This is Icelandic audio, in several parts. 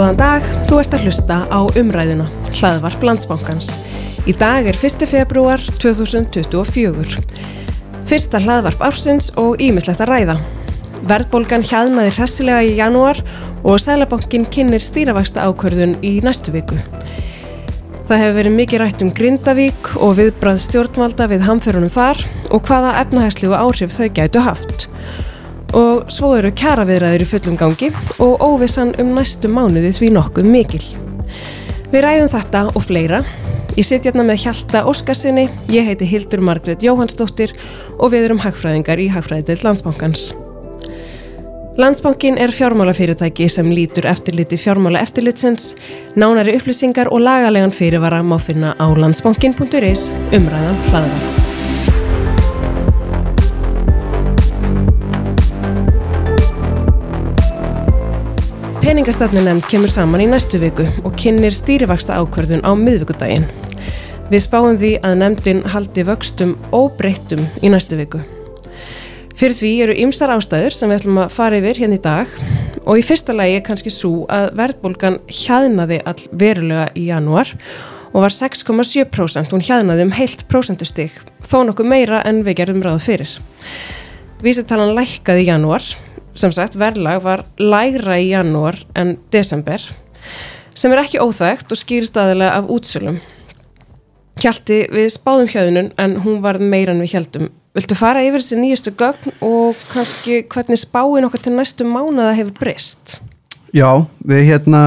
Góðan dag, þú ert að hlusta á umræðina, hlaðvarp landsbánkans. Í dag er 1. februar 2024. Fyrsta hlaðvarp ársins og ímislegt að ræða. Verðbólgan hjaðnaði hressilega í janúar og Sælabankin kynir stýravægsta ákvörðun í næstu viku. Það hefur verið mikið rætt um Grindavík og viðbrað stjórnvalda við hamförunum þar og hvaða efnahæslu áhrif þau gætu haft. Og svo eru kjaraviðræður í fullum gangi og óvissan um næstu mánuði því nokkuð mikil. Við ræðum þetta og fleira. Ég sitt hérna með Hjalta Óskarsinni, ég heiti Hildur Margret Jóhannsdóttir og við erum hagfræðingar í Hagfræðidel Landsbankans. Landsbankin er fjármálafyrirtæki sem lítur eftirliti fjármála eftirlitsins, nánari upplýsingar og lagalegan fyrirvara má finna á landsbankin.is umræðan hlaðvar. Peningastafnunemnd kemur saman í næstu viku og kynir stýrivaksta ákverðun á miðvíkudaginn. Við spáum því að nefndin haldi vöxtum óbreyttum í næstu viku. Fyrir því eru ymstar ástæður sem við ætlum að fara yfir hérna í dag og í fyrsta lagi er kannski svo að verðbólgan hjaðnaði all verulega í janúar og var 6,7%, hún hjaðnaði um heilt prósentustig, þó nokkuð meira en við gerðum ráð fyrir. Vísitalan lækkaði í janúar sem sagt verðlag var lægra í janúar en desember sem er ekki óþægt og skýrst aðilega af útsölum. Hjalti við spáðum hjöðunum en hún var meira en við hjaldum. Viltu fara yfir þessi nýjastu gögn og kannski hvernig spáin okkar til næstu mánuða hefur breyst? Já, við hérna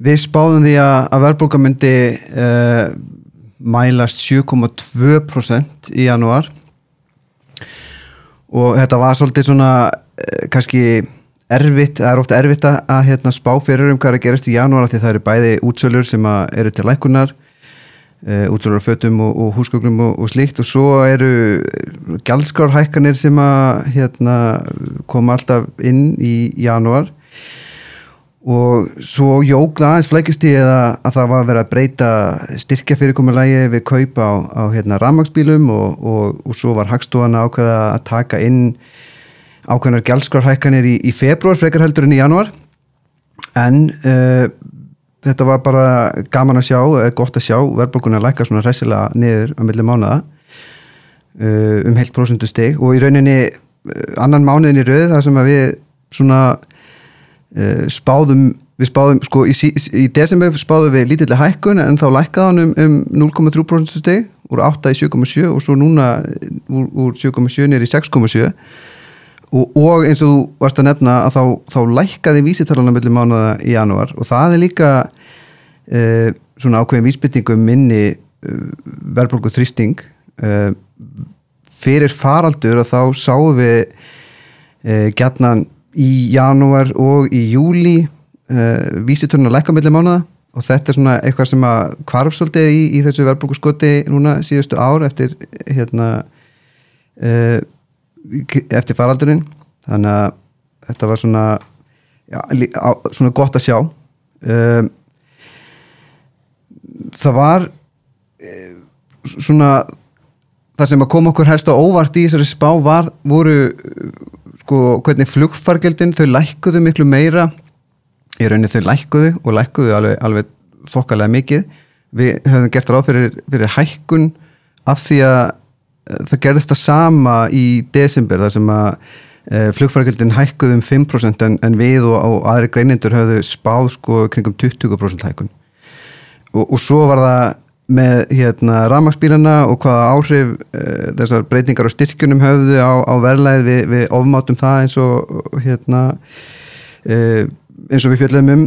við spáðum því að verðbólka myndi uh, mælast 7,2% í janúar og þetta var svolítið svona uh, kannski erfitt, það er ofta erfitt að, hérna, spá fyrir um hvað er að gerast í janúar því það eru bæði útsölur sem eru til lækunar uh, útsölur á fötum og, og húsgögnum og, og slíkt. Og svo eru gjaldskrárhækkanir sem að hérna, koma alltaf inn í janúar og svo jók það aðeins flækist í að, að það var að vera að breyta styrkja fyrirkomulægi við kaupa á, á hérna, rammagsbílum og, og, og svo var Hagstofana ákveða að taka inn ákveðnar gælskrarhækkanir í, í februar frekar heldur en í januar en uh, þetta var bara gaman að sjá, eða gott að sjá verðbókunar lækka svona ræsilega niður á milli mánuða uh, um heilt prosentu steg og í rauninni uh, annan mánuðin í rauð þar sem að við svona spáðum, við spáðum sko í, í desember spáðum við lítillega hækkun en þá lækkaði hann um, um 0,3% steg úr 8 í 7,7 og svo núna úr, úr 7,7 nýri í 6,7 og, og eins og þú varst að nefna að þá, þá lækkaði vísitalana mellir mánuða í janúar og það er líka uh, svona ákveðin vísbyttingum minni uh, verðbólku þrýsting fyrir faraldur og þá sáum við gætnan í janúar og í júli uh, vísiturinn að lækka millir mánuða og þetta er svona eitthvað sem að kvarfsvöldið í, í þessu verðbúkuskoti núna síðustu ár eftir hérna uh, eftir faraldurinn. Þannig að þetta var svona já, á, svona gott að sjá. Um, það var svona það sem að koma okkur helst á óvart í þessari spá var, voru sko hvernig flugfargjöldin þau lækkuðu miklu meira. Í rauninni þau lækkuðu og lækkuðu alveg, alveg þokkalega mikið. Við höfum gert ráð fyrir, fyrir hækkun af því að það gerðist það sama í desember þar sem að e, flugfargjöldin hækkuðu um 5% en, en við og, og aðri greinendur höfðu spáð sko kringum 20% hækkun. Og, og svo var það með hérna ramagsbílana og hvaða áhrif uh, þessar breytingar á styrkjunum höfðu á, á verðlæð við, við ofmátum það eins og hérna uh, eins og við fjöldum um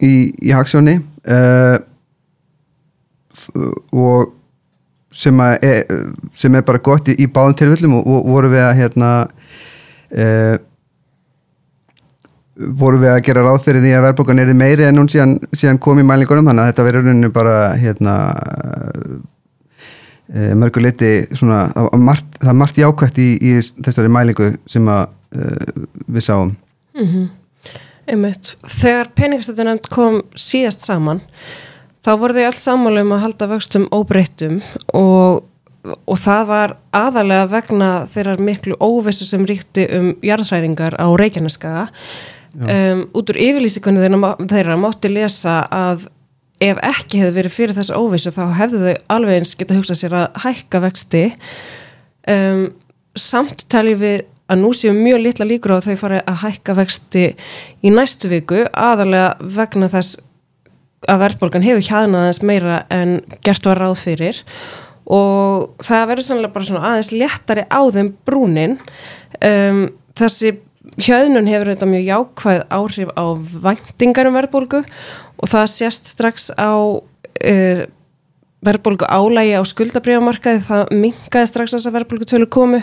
í, í haksjóni uh, og sem, er, sem er bara gott í, í báðum tilvillum og, og voru við að hérna voru við að gera ráð fyrir því að verðbókan er meiri en hún síðan, síðan kom í mælingunum þannig að þetta verður rauninu bara hérna e, mörguleiti svona, margt, það er margt jákvægt í, í þessari mælingu sem að e, við sáum. Mm -hmm. Einmitt, þegar peningastöðunemt kom síðast saman þá voru þau alls sammálu um að halda vöxtum óbreyttum og og það var aðalega vegna þeirrar miklu óvissu sem ríkti um jarðhræringar á Reykjaneskaga um, út úr yfirlýsingunni þeirra, þeirra mátti lesa að ef ekki hefði verið fyrir þessa óvissu þá hefðu þau alveg eins geta hugsað sér að hækka vexti. Um, samt teljum við að nú séum mjög litla líkur á að þau fari að hækka vexti í næstu viku aðalega vegna þess að verðbólgan hefur hjaðnaðans meira en gert var ráð fyrir. Og það verður sannlega bara svona aðeins léttari á þeim brúnin. Um, þessi hjöðnun hefur þetta mjög jákvæð áhrif á vendingar um verðbólgu og það sést strax á uh, verðbólgu álægi á skuldabriðamarkaði það minkaði strax þess að verðbólgu tölu komu.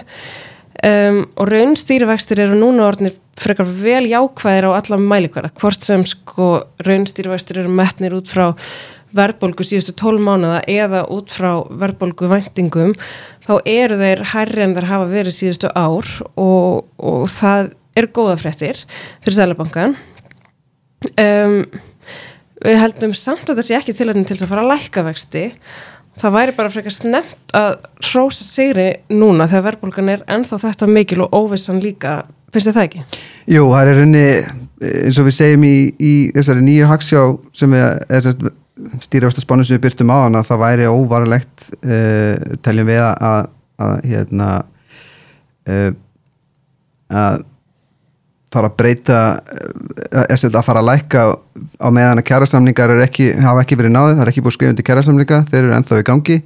Um, og raunstýrivextir eru núna orðinir frekar vel jákvæðir á alla mælikvæða hvort sem sko raunstýrivextir eru metnir út frá verðbólgu síðustu tól mánuða eða út frá verðbólgu vendingum þá eru þeir hærri en þeir hafa verið síðustu ár og, og það er góða fréttir fyrir Sælabankan um við heldum samt að það sé ekki til til að fara að lækka vexti. Það væri bara frekar snemt að hrósa sigri núna þegar verðbólgan er ennþá þetta mikil og óvissan líka. Finnst þið það ekki? Jú, það er reyni eins og við segjum í, í þessari nýju haksjá sem við stýrjástaspánu sem við byrtum á hana það væri óvarlegt uh, teljum við að, að hérna uh, að fara að breyta eh, að fara að lækka á meðan að kjærasamningar ekki, hafa ekki verið náðið, það er ekki búið skrifundi kjærasamninga þeir eru ennþá í gangi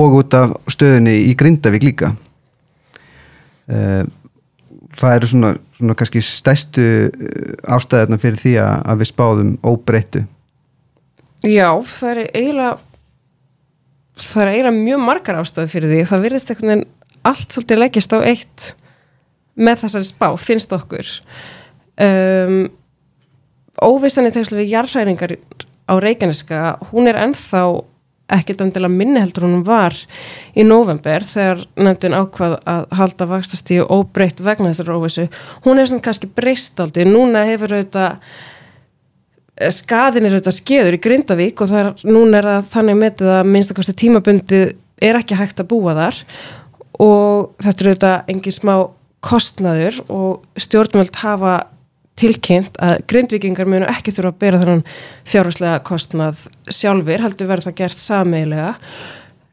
og út af stöðunni í Grindavík líka. Eh, það eru svona, svona kannski stæstu eh, ástæðarna fyrir því að við spáðum óbreytu Já, það er eiginlega það er eiginlega mjög margar ástæði fyrir því. Það virðist einhvern veginn allt svolítið leggist á eitt með þessari spá, finnst okkur? Um, óvissan í tegslu við jarðræningar á Reykjaneska, hún er ennþá ekkert endilega minni heldur hún var í november þegar nefndin ákvað að halda vakstastíu óbreytt vegna þessar óvissu. Hún er svona kannski breyst aldrei núna hefur auðvitað eh, skadin er auðvitað skeður í Grindavík og er, núna er það þannig metið að minnstakosti tímabundið er ekki hægt að búa þar. Og þetta er auðvitað engin smá kostnaður og stjórnvöld hafa tilkynnt að grindvikingar munu ekki þurfa að bera þannan fjárháslega kostnað sjálfur, heldur verður það gert sameilega.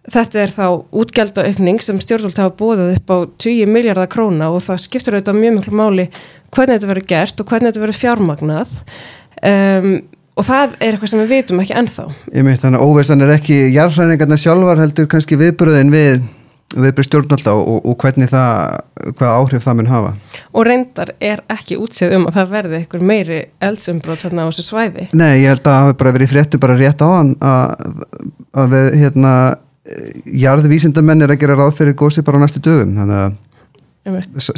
Þetta er þá útgjaldaaukning sem stjórnvöld hafa bóðað upp á 20 miljardar króna og það skiptur auðvitað mjög mjög máli hvernig þetta verður gert og hvernig þetta verður fjármagnað um, og það er eitthvað sem við veitum ekki ennþá. Ég meit þannig að óveisan er ekki jarðræningarna sjálfar heldur kannski viðbröðin við viðbyrð stjórnvalda og, og hvernig það, hvað áhrif það mun hafa. Og reyndar er ekki útsið um að það verði einhver meiri eldsumbrot þarna á þessu svæði? Nei, ég held að það hefur bara verið fréttu bara rétt á hann að, að við, hérna, jarðvísindamenn er að gera ráð fyrir gósi bara á næstu dögum, þannig að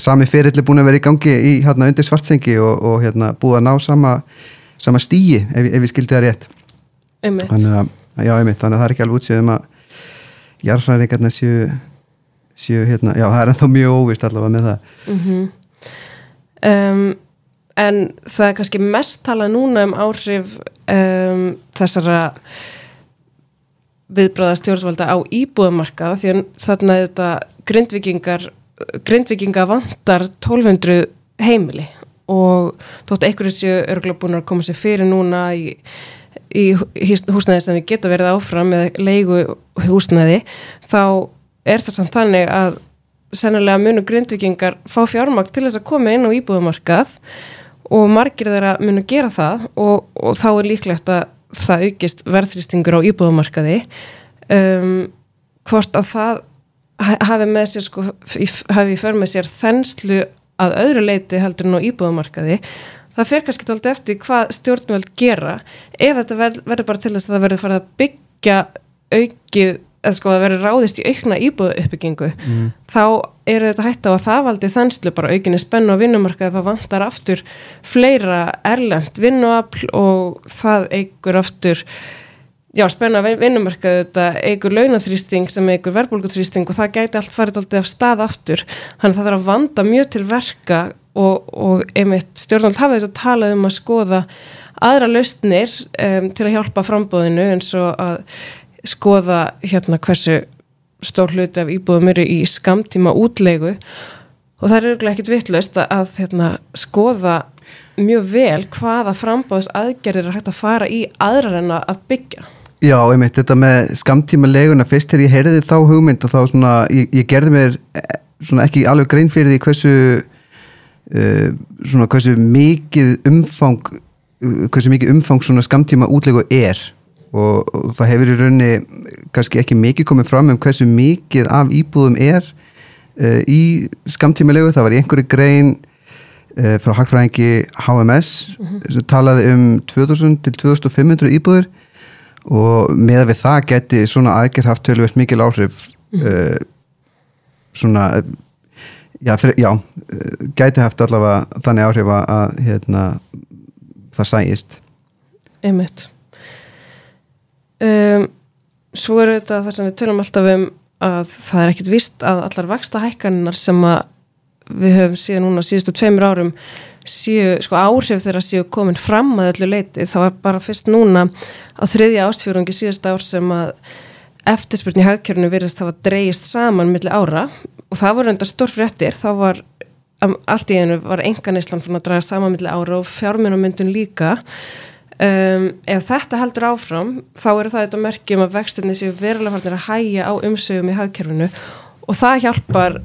sami fyrirli búin að vera í gangi í hérna undir svartsengi og, og hérna búið að ná sama, sama stíi ef, ef við skildi það rétt. Einmitt. Þannig að, já, einmitt, þannig að það er ekki alveg útsið um að jarðræðingarna séu séu hérna, já það er ennþá mjög óvist allavega með það mm -hmm. um, En það er kannski mest talað núna um áhrif um, þessara viðbráða stjórnvalda á íbúðamarkaða því að þarna er þetta grindvikingar grindvikinga vandar 1200 heimili og þótt einhverju séu örgulega búin að koma sér fyrir núna í, í húsnæði sem við geta verið áfram með leigu húsnæði þá er það samt þannig að sennilega munu grindvikingar fá fjármakt til þess að koma inn á íbúðumarkað og margir þeirra munu gera það og, og þá er líklegt að það aukist verðrýstingur á íbúðumarkaði um, hvort að það hafi með sér sko, hafi för með sér þenslu að öðru leiti heldur á íbúðumarkaði það fer kannski alltaf eftir hvað stjórnveld gera. Ef þetta verður verð bara til þess að það verður farið að byggja aukið að sko að vera ráðist í aukna íbúðu uppbyggingu mm. þá eru þetta hægt á að það valdi þenslu bara aukinni spennu á vinnumarkaði þá vantar aftur fleira erlend vinnuafl og það eigur aftur já spennu á vinnumarkaði þetta eigur launaþrýsting sem eigur verbulguþrýsting og það gæti allt farið alltaf af stað aftur þannig að það þarf að vanda mjög til verka og, og einmitt stjórnald hafa þess að tala um að skoða aðra lausnir um, til að hjálpa frambóðinu eins og að skoða hérna hversu stór hluti af íbúðum eru í skamtíma útlegu og það er örgulega ekkit vittlust að hérna, skoða mjög vel hvaða frambáðs aðgerðir er hægt að fara í aðrar en að byggja. Já, einmitt, þetta með skamtíma leguna, fyrst þegar ég heyrði þá hugmynd og þá svona, ég, ég gerði mér eh, svona ekki alveg grein fyrir því hversu uh, svona hversu mikið umfang uh, hversu mikið umfang svona skamtíma útlegu er og, og það hefur í rauninni kannski ekki mikið komið fram um hversu mikið af íbúðum er uh, í skamtíma legu, það var í einhverju grein frá hagfræðingi HMS mm -hmm. sem talaði um 2000 til 2500 íbúður og með við það geti svona aðgerð haft tölvist mikil áhrif mm. uh, svona já, fyrir, já, uh, gæti haft allavega þannig áhrif að hérna, það sæjist einmitt um, svo er þetta það sem við tölum alltaf um að það er ekkit vist að allar vaksta hækkaninnar sem við höfum síðan núna síðustu tveimur árum séu, sko áhrif þeirra séu komin fram að öllu leiti, þá er bara fyrst núna á þriðja ástfjörungi síðast ár sem að eftirspurni hagkjörnu virðist það var dreyist saman millir ára. Og það voru enda stór fréttir, þá var um, allt í einu var engan Ísland fyrir að draga saman millir ára og fjármjörnumyndun líka um, ef þetta heldur áfram þá eru það þetta merkjum að vextinni séu verulega farnir að hæja á umsögum í hagkjörnu og það hjálpar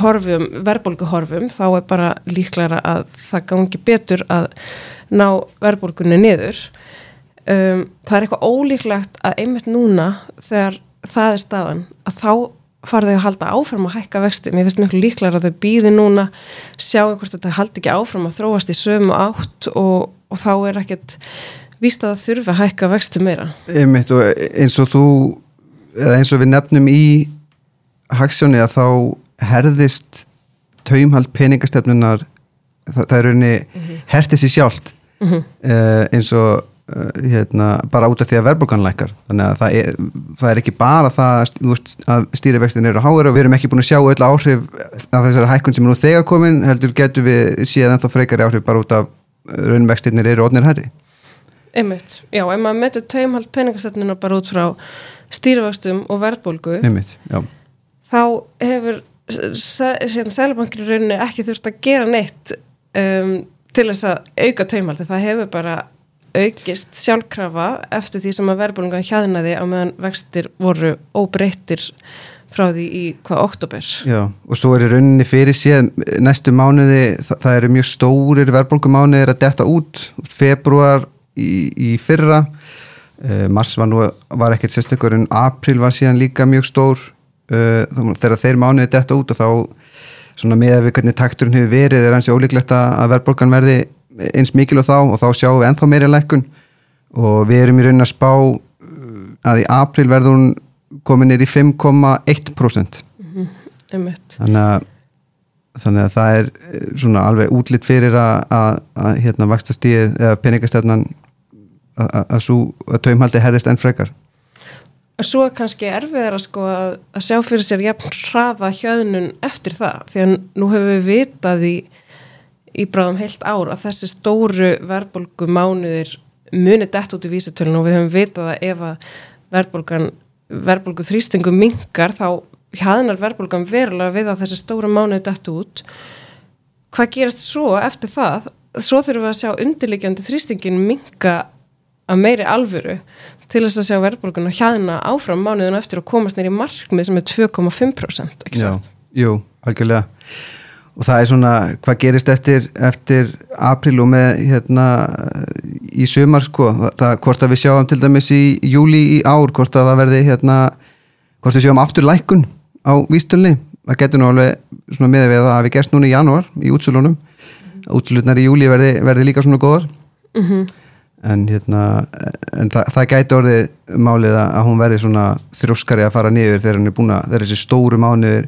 horfum, verðbólguhorfum. Þá er bara líklæra að það gangi betur að ná verðbólgunni niður. Um, það er eitthvað ólíklegt að einmitt núna þegar það er staðan að þá farið þau að halda áfram að hækka vexti mér finnst mjög líklæra að þau býði núna sjáu hvort þetta haldi ekki áfram að þróast í sömu átt og, og þá er ekkert víst að það þurfi að hækka vexti meira Einmitt og eins og þú eða eins og við nefnum í haksjóni að þá herðist taumhald peningastefnunar það, það er raunni mm -hmm. hertið sér sjálft mm -hmm. uh, eins og uh, hérna, bara út af því að verðbólgan lækar þannig að það er, það er ekki bara það að stýrivextin eru á háður og við erum ekki búin að sjá öll áhrif af þessari hækkun sem er nú þegar komin heldur getur við séð ennþá frekari áhrif bara út af raunvextinir eru odnir herri Einmitt, já, ef maður metur taumhald peningastefnunar bara út frá stýrivextum og verðbólgu Einmitt, þá hefur Sælabankin rauninni ekki þurft að gera neitt um, til þess að auka taumaldi, það hefur bara aukist sjálfkrafa eftir því sem að verðbólunga hjaðnaði á meðan vextir voru óbreyttir frá því í hvað oktober Já, og svo er í rauninni fyrir síðan næstu mánuði, það, það eru mjög stórir verðbólgumánuðir að detta út. Februar í, í fyrra eh, mars var nú var ekkert sérstaklega en april var síðan líka mjög stór. Uh, þegar þeir mánuði detta út og þá svona með að við hvernig takturinn hefur verið er hansi ólíklegt að verðbólgan verði eins mikil og þá og þá sjáum við ennþá meiri lækkun. Og við erum í raunin að spá uh, að í april verður hún komin nýri 5,1% mm -hmm. þannig þannig að það er uh, svona alveg útlitt fyrir að, að, að hérna vaksta stíð eða peningastefnan að, að, að taumhaldi herðist enn frekar Svo kannski erfiðar að, sko að, að sjá fyrir sér jafn hraða hjöðnun eftir það því að nú hefur við vitað í, í bráðum heilt ár að þessi stóru verðbólgu mánuðir munið dætt út í vísatölun og við hefum vitað að ef að verðbólgan, verðbólgu þrýstingu mingar þá hjaðnar verðbólgan verulega við að þessi stóru mánuði dætt út. Hvað gerast svo eftir það? Svo þurfum við að sjá undirleikjandi þrýstingin minga að meiri alvöru til þess að sjá verðbólgun og hjaðina áfram mánuðinu eftir að komast neyri markmið sem er 2,5% ekki satt? Jú, algjörlega og það er svona, hvað gerist eftir eftir april og með hérna í sömar sko. Það, hvort að við sjáum til dæmis í júli í ár, hvort að það verði hérna hvort við sjáum aftur lækun á výstölni, það getur nú alveg svona með við að hafi gerst núna í janúar í útsölunum, útsölunar í júli verði, verði líka svona góðar. Mm -hmm en, hérna, en það, það gæti orðið málið að hún verði svona þrjóskari að fara niður þegar hann er búin að þegar þessi stóru mánuður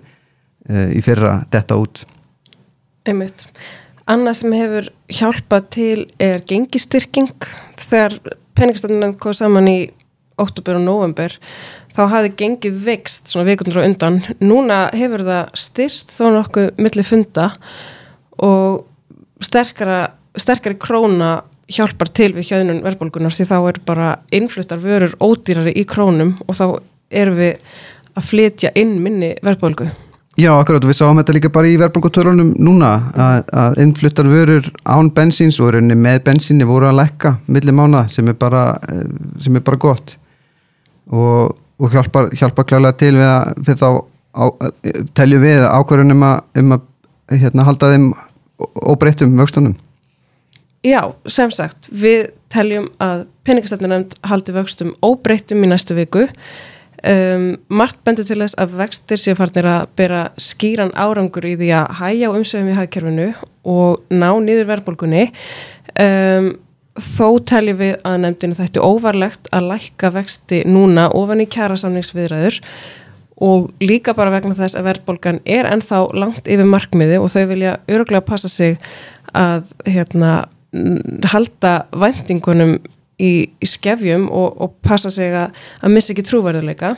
e, í fyrra detta út Einmitt. Annað sem hefur hjálpað til er gengistyrking. Þegar peningastöndan kom saman í óttúber og november þá hafi gengið vext svona vikundur og undan. Núna hefur það styrst þó nokkuð millir funda og sterkara sterkari króna hjálpar til við hjöðnun verðbólgunar því þá er bara innfluttar vörur ódýrari í krónum og þá erum við að flytja inn minni verðbólgu Já, akkurat, við sáum þetta líka bara í verðbólkutörunum núna að, innfluttar vörur án bensíns og rauninni með bensíni voru að lekka millir mána sem er bara, eh, sem er bara gott og, og hjálpar, hjálpar klæðilega til við að við þá á, teljum við ákvarðunum um að hérna, halda þeim óbreyttum vöxtunum. Já, sem sagt, við teljum að peningastættunum haldi vöxtum óbreyttum í næstu viku Um, margt bendur til þess að vextir séu farnir að bera skýran árangur í því að hæja á umsöfum í hagkerfinu og ná nýður verðbólgunni. Um, þó teljum við að nefndinu þetta er óvarlegt að lækka vexti núna ofan í kjara samningsviðræður og líka bara vegna þess að verðbólgan er ennþá langt yfir markmiði og þau vilja öruglega passa sig að hérna, halda vendingunum í, í skefjum og, og passa sig að, að missa ekki trúverðuleika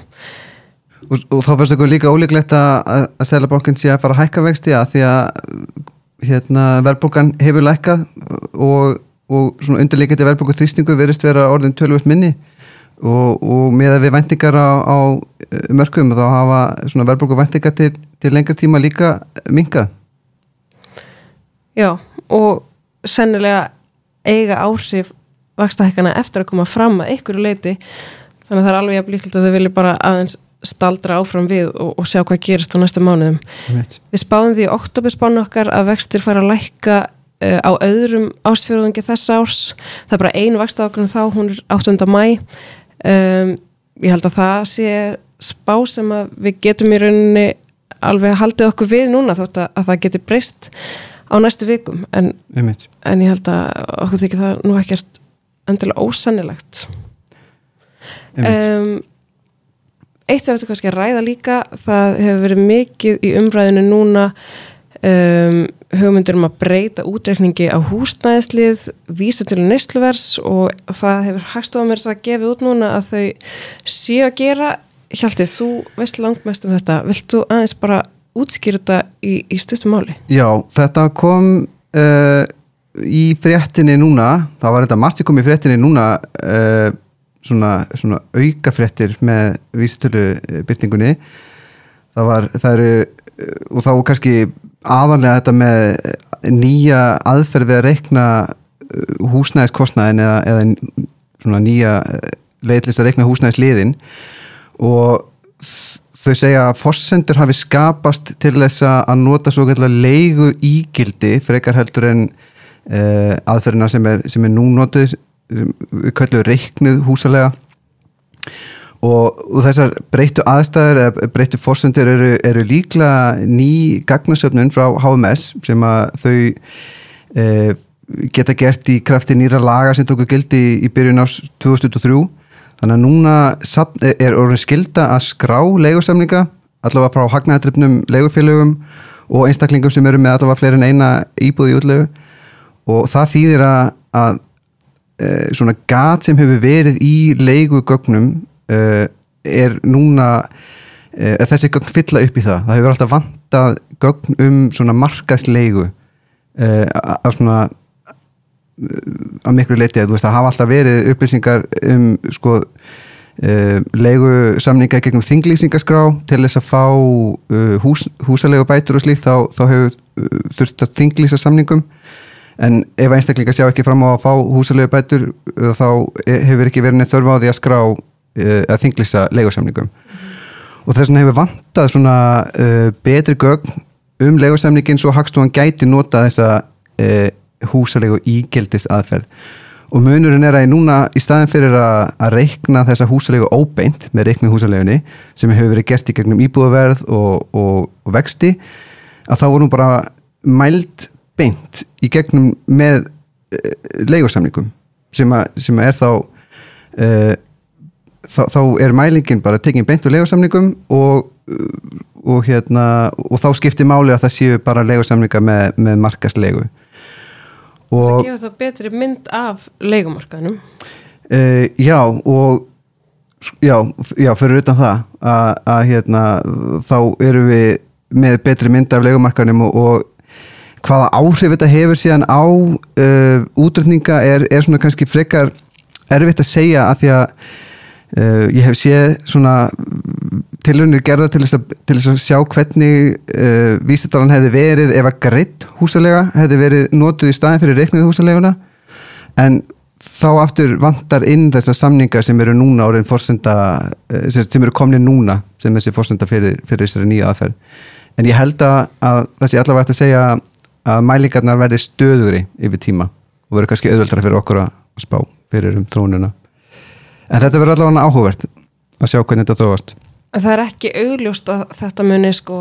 og, og þá fyrst okkur líka ólíklegt að, að Sælabankin sé að fara að hækka vexti að því að hérna, verðbókan hefur lækkað og, og svona undirleikandi verðbóku þrýstingu verist vera orðin tölvöld minni. Og með að við vendingar á, á mörgum þá hafa svona verðbóku vendingar til, til lengar tíma líka minkað Já og sennilega eiga áhrif vakstahækana eftir að koma fram að einhverju leiti þannig að það er alveg jafn líkilegt að þau vilja bara aðeins staldra áfram við og, og sjá hvað gerist á næstu mánuðum. right. Við spáðum því í oktoberspánu okkar að vextir fara að lækka uh, á öðrum ástfjörðungi þess árs. Það er bara einu vakstahákunum þá, hún er 8. mæ. Um, ég held að það sé spá sem að við getum í rauninni alveg haldið okkur við núna þótt að, að það geti breyst á næstu vikum en, en ég held að okkur þykir það nú ekkert endilega ósannilegt um, Eitt sem ættum kannski að ræða líka það hefur verið mikið í umræðinu núna um, hugmyndur um að breyta útreikningi á húsnæðislið, vísa til nesluvers og það hefur hægstofað mér að gefa út núna að þau séu að gera. Hjaltið, þú veist langt mest um þetta. Vilt þú aðeins bara útskýra þetta í, í styrstu máli? Já, þetta kom uh, í fréttinni núna það var þetta margt sem kom í fréttinni núna uh, svona, svona auka fréttir með vísitölu byrtingunni það var, það eru og þá kannski aðanlega þetta með nýja aðferði að reikna húsnæðiskostnæðin eða, eða svona nýja leiðlist að reikna húsnæðisliðin og þau segja að fossendur hafi skapast til þess að nota svo kallar leigu ígildi frekar heldur en aðferðina sem er, sem er nú notuð við kallum reiknuð húsalega. Og, og þessar breyttu aðstæður eða breyttu fossendur eru, eru líklega ný gagnasöfnun frá HMS sem að þau uh, geta gert í krafti nýra laga sem tóku gildi í byrjun ás 2003 þannig að núna er orðin skilda að skrá leigursamlinga allavega frá hagnaðatripnum leigufélögum og einstaklingum sem eru með allavega fleiri en eina íbúði í útlegu og það þýðir að, að e, svona gat sem hefur verið í leigugögnum e, er núna e, þessi gögn fylla upp í það. Það hefur alltaf vantað gögn um svona markaðsleigu af svona að miklu leiti að það hafa alltaf verið upplýsingar um sko leigu samninga gegnum þinglýsingaskrá til þess að fá uh, hús, húsalegu bætur og slíkt þá, þá hefur uh, þurft að þinglýsa samningum en ef einstaklingar sjá ekki fram á að fá húsalegu bætur þá hefur ekki verið neitt þörf á því að skrá að þinglýsa leigusamningum mm. og þess vegna hefur vantað svona betri gögn um leigusamningin svo hagstofan gæti nota þessa húsalegu ígildis aðferð og munurinn er að ég núna í staðin fyrir að, að reikna þessa húsalegu óbeint með reiknið húsalegunni sem hefur verið gert í gegnum íbúðaverð og, og, og vexti að þá vorum bara mæld beint í gegnum með uh, leigursamningum sem, sem er þá uh, þá, þá er mælingin bara tekinn beint úr leigursamningum og, og hérna og þá skiptir máli að það séu bara leigursamninga með, með markaslegu Það gefur þá betri mynd af leikumarkaðnum uh, Já og já, já fyrir utan það að, að hérna þá eru við með betri mynd af leikumarkaðnum og, og hvaða áhrif þetta hefur síðan á uh, útrúninga er, er svona kannski frekar erfitt að segja að því að uh, ég hef séð svona tilhörnir gerða til þess að, til þess að sjá hvernig uh, vísitalan hefði verið ef að greitt húsalega hefði verið notuð í staðin fyrir reiknið húsaleguna en þá aftur vantar inn þessar samningar sem eru núna orðin fórsenda uh, sem eru komni núna sem þessi fórsenda fyrir, fyrir þessari nýja aðferð. En ég held að, að það sé allavega eftir að segja að mælingarnar verði stöðuri yfir tíma og verður kannski auðveldra fyrir okkur að spá fyrir um þróununa en þetta verður allavega áhugavert að sjá hvernig þetta þróast. En það er ekki augljóst að þetta muni sko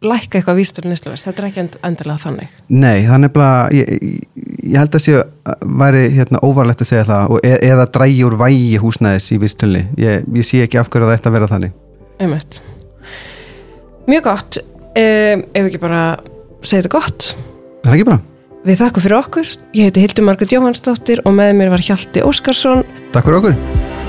lækka eitthvað vístur nýstluvers, þetta er ekki end- endilega þannig. Nei, er nefnilega ég, ég, held að sé að væri hérna, óvarlegt að segja það og, e, eða drægi úr vægi húsnæðis í vistunni ég, ég sé ekki af hverju að vera þannig. Einmitt. Mjög gott, um, ef ekki bara segja þetta gott. Er það ekki bara? Við þakkum fyrir okkur, ég heiti Hildur Margrét Jóhannsdóttir og með mér var Hjalti Óskarsson. Takk fyrir okkur